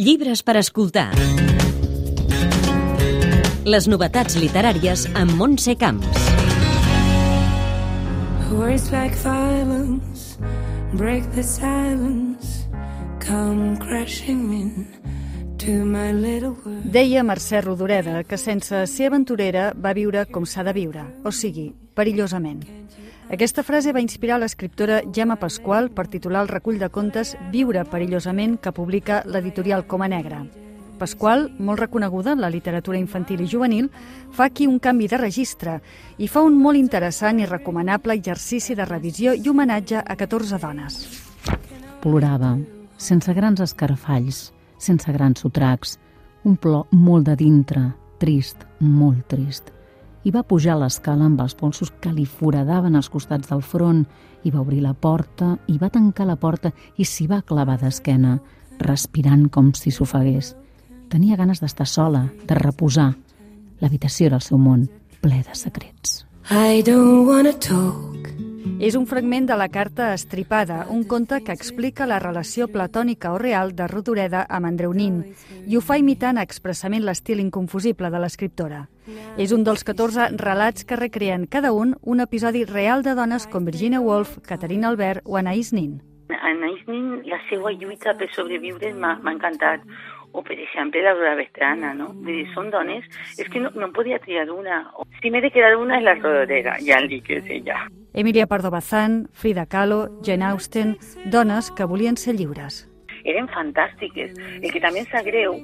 Llibres per escoltar. Les novetats literàries amb Montse Camps. Words like violence break the silence, come crashing in to my little world. Deia Mercè Rodoreda que sense ser aventurera va viure com s'ha de viure, o sigui, perillosament. Aquesta frase va inspirar l'escriptora Gemma Pasqual per titular el recull de contes Viure perillosament que publica l'editorial Coma Negra. Pasqual, molt reconeguda en la literatura infantil i juvenil, fa aquí un canvi de registre i fa un molt interessant i recomanable exercici de revisió i homenatge a 14 dones. Plorava, sense grans escarafalls, sense grans sotracs, un plor molt de dintre, trist, molt trist i va pujar l'escala amb els polsos que li foradaven als costats del front i va obrir la porta i va tancar la porta i s'hi va clavar d'esquena, respirant com si s'ofegués. Tenia ganes d'estar sola, de reposar. L'habitació era el seu món, ple de secrets. I don't wanna talk. És un fragment de la carta Estripada, un conte que explica la relació platònica o real de Rodoreda amb Andreu Nin, i ho fa imitant expressament l'estil inconfusible de l'escriptora. És un dels 14 relats que recreen cada un un episodi real de dones com Virginia Woolf, Caterina Albert o Anaïs Nin. Anaïs Nin, la seva lluita per sobreviure m'ha encantat. O, per exemple, l'Aurora Vestrana, no? Vull dir, són dones... És que no, no podia triar una. Si m'he de quedar una és la Rodorera, ja li que és ella. Emilia Pardo Bazán, Frida Kahlo, Jane Austen, dones que volien ser lliures. Eren fantàstiques. El que també sap greu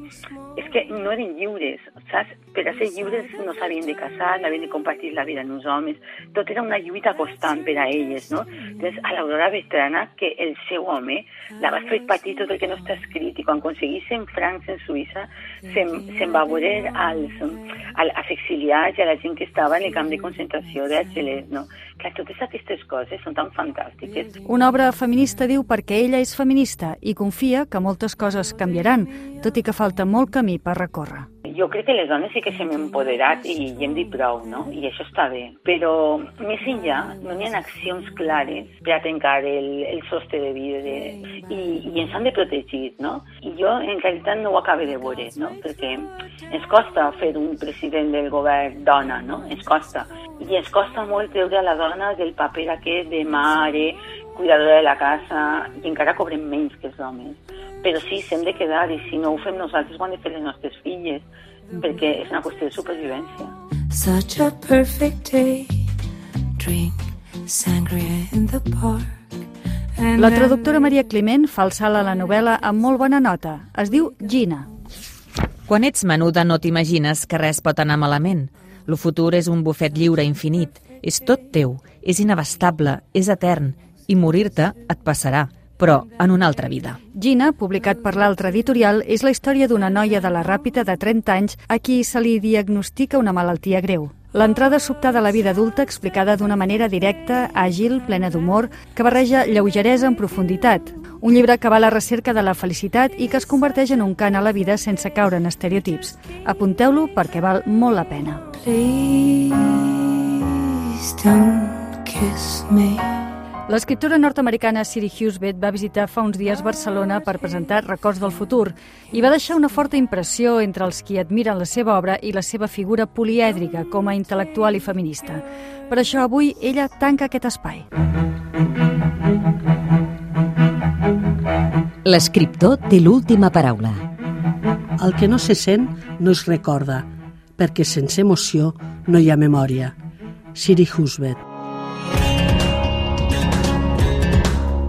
és que no eren lliures, saps? Per a ser lliures no s'havien de casar, no havien de compartir la vida amb uns homes. Tot era una lluita constant per a elles, no? Entonces, a l'Aurora Vestrana, que el seu home la va fer patir tot el que no està escrit i quan aconseguissin francs en Suïssa se'n se va veure als, als exiliats i a la gent que estava en el camp de concentració d'Argelès, no? Clar, totes aquestes coses són tan fantàstiques. Una obra feminista diu perquè ella és feminista i confia que moltes coses canviaran, tot i que falta molt camí per recórrer. Jo crec que les dones sí que s'hem empoderat i, i hem dit prou, no? I això està bé. Però més enllà no hi ha accions clares per a trencar el, el sostre de vidre i, i ens han de protegir, no? I jo en realitat no ho acabo de veure, no? Perquè ens costa fer un president del govern dona, no? Ens costa. I ens costa molt treure a la dona del paper aquest de mare, cuidadora de la casa, i encara cobrem menys que els homes. Però sí, s'hem de quedar, i si no ho fem nosaltres, ho han de fer les nostres filles, perquè és una qüestió de supervivència. Such a perfect day. Drink sangria in the park. La traductora Maria Climent fa el salt a la novel·la amb molt bona nota. Es diu Gina. Quan ets menuda no t'imagines que res pot anar malament. Lo futur és un bufet lliure infinit. És tot teu, és inabastable, és etern. I morir-te et passarà, però en una altra vida. Gina, publicat per l'altre editorial, és la història d'una noia de la Ràpita de 30 anys a qui se li diagnostica una malaltia greu. L'entrada sobtada a la vida adulta explicada d'una manera directa, àgil, plena d'humor, que barreja lleugeresa en profunditat. Un llibre que va a la recerca de la felicitat i que es converteix en un cant a la vida sense caure en estereotips. Apunteu-lo perquè val molt la pena. Please don't kiss me. L'escriptora nord-americana Siri Husbeth va visitar fa uns dies Barcelona per presentar Records del futur i va deixar una forta impressió entre els qui admiren la seva obra i la seva figura polièdrica com a intel·lectual i feminista. Per això avui ella tanca aquest espai. L'escriptor té l'última paraula. El que no se sent no es recorda, perquè sense emoció no hi ha memòria. Siri Husbeth.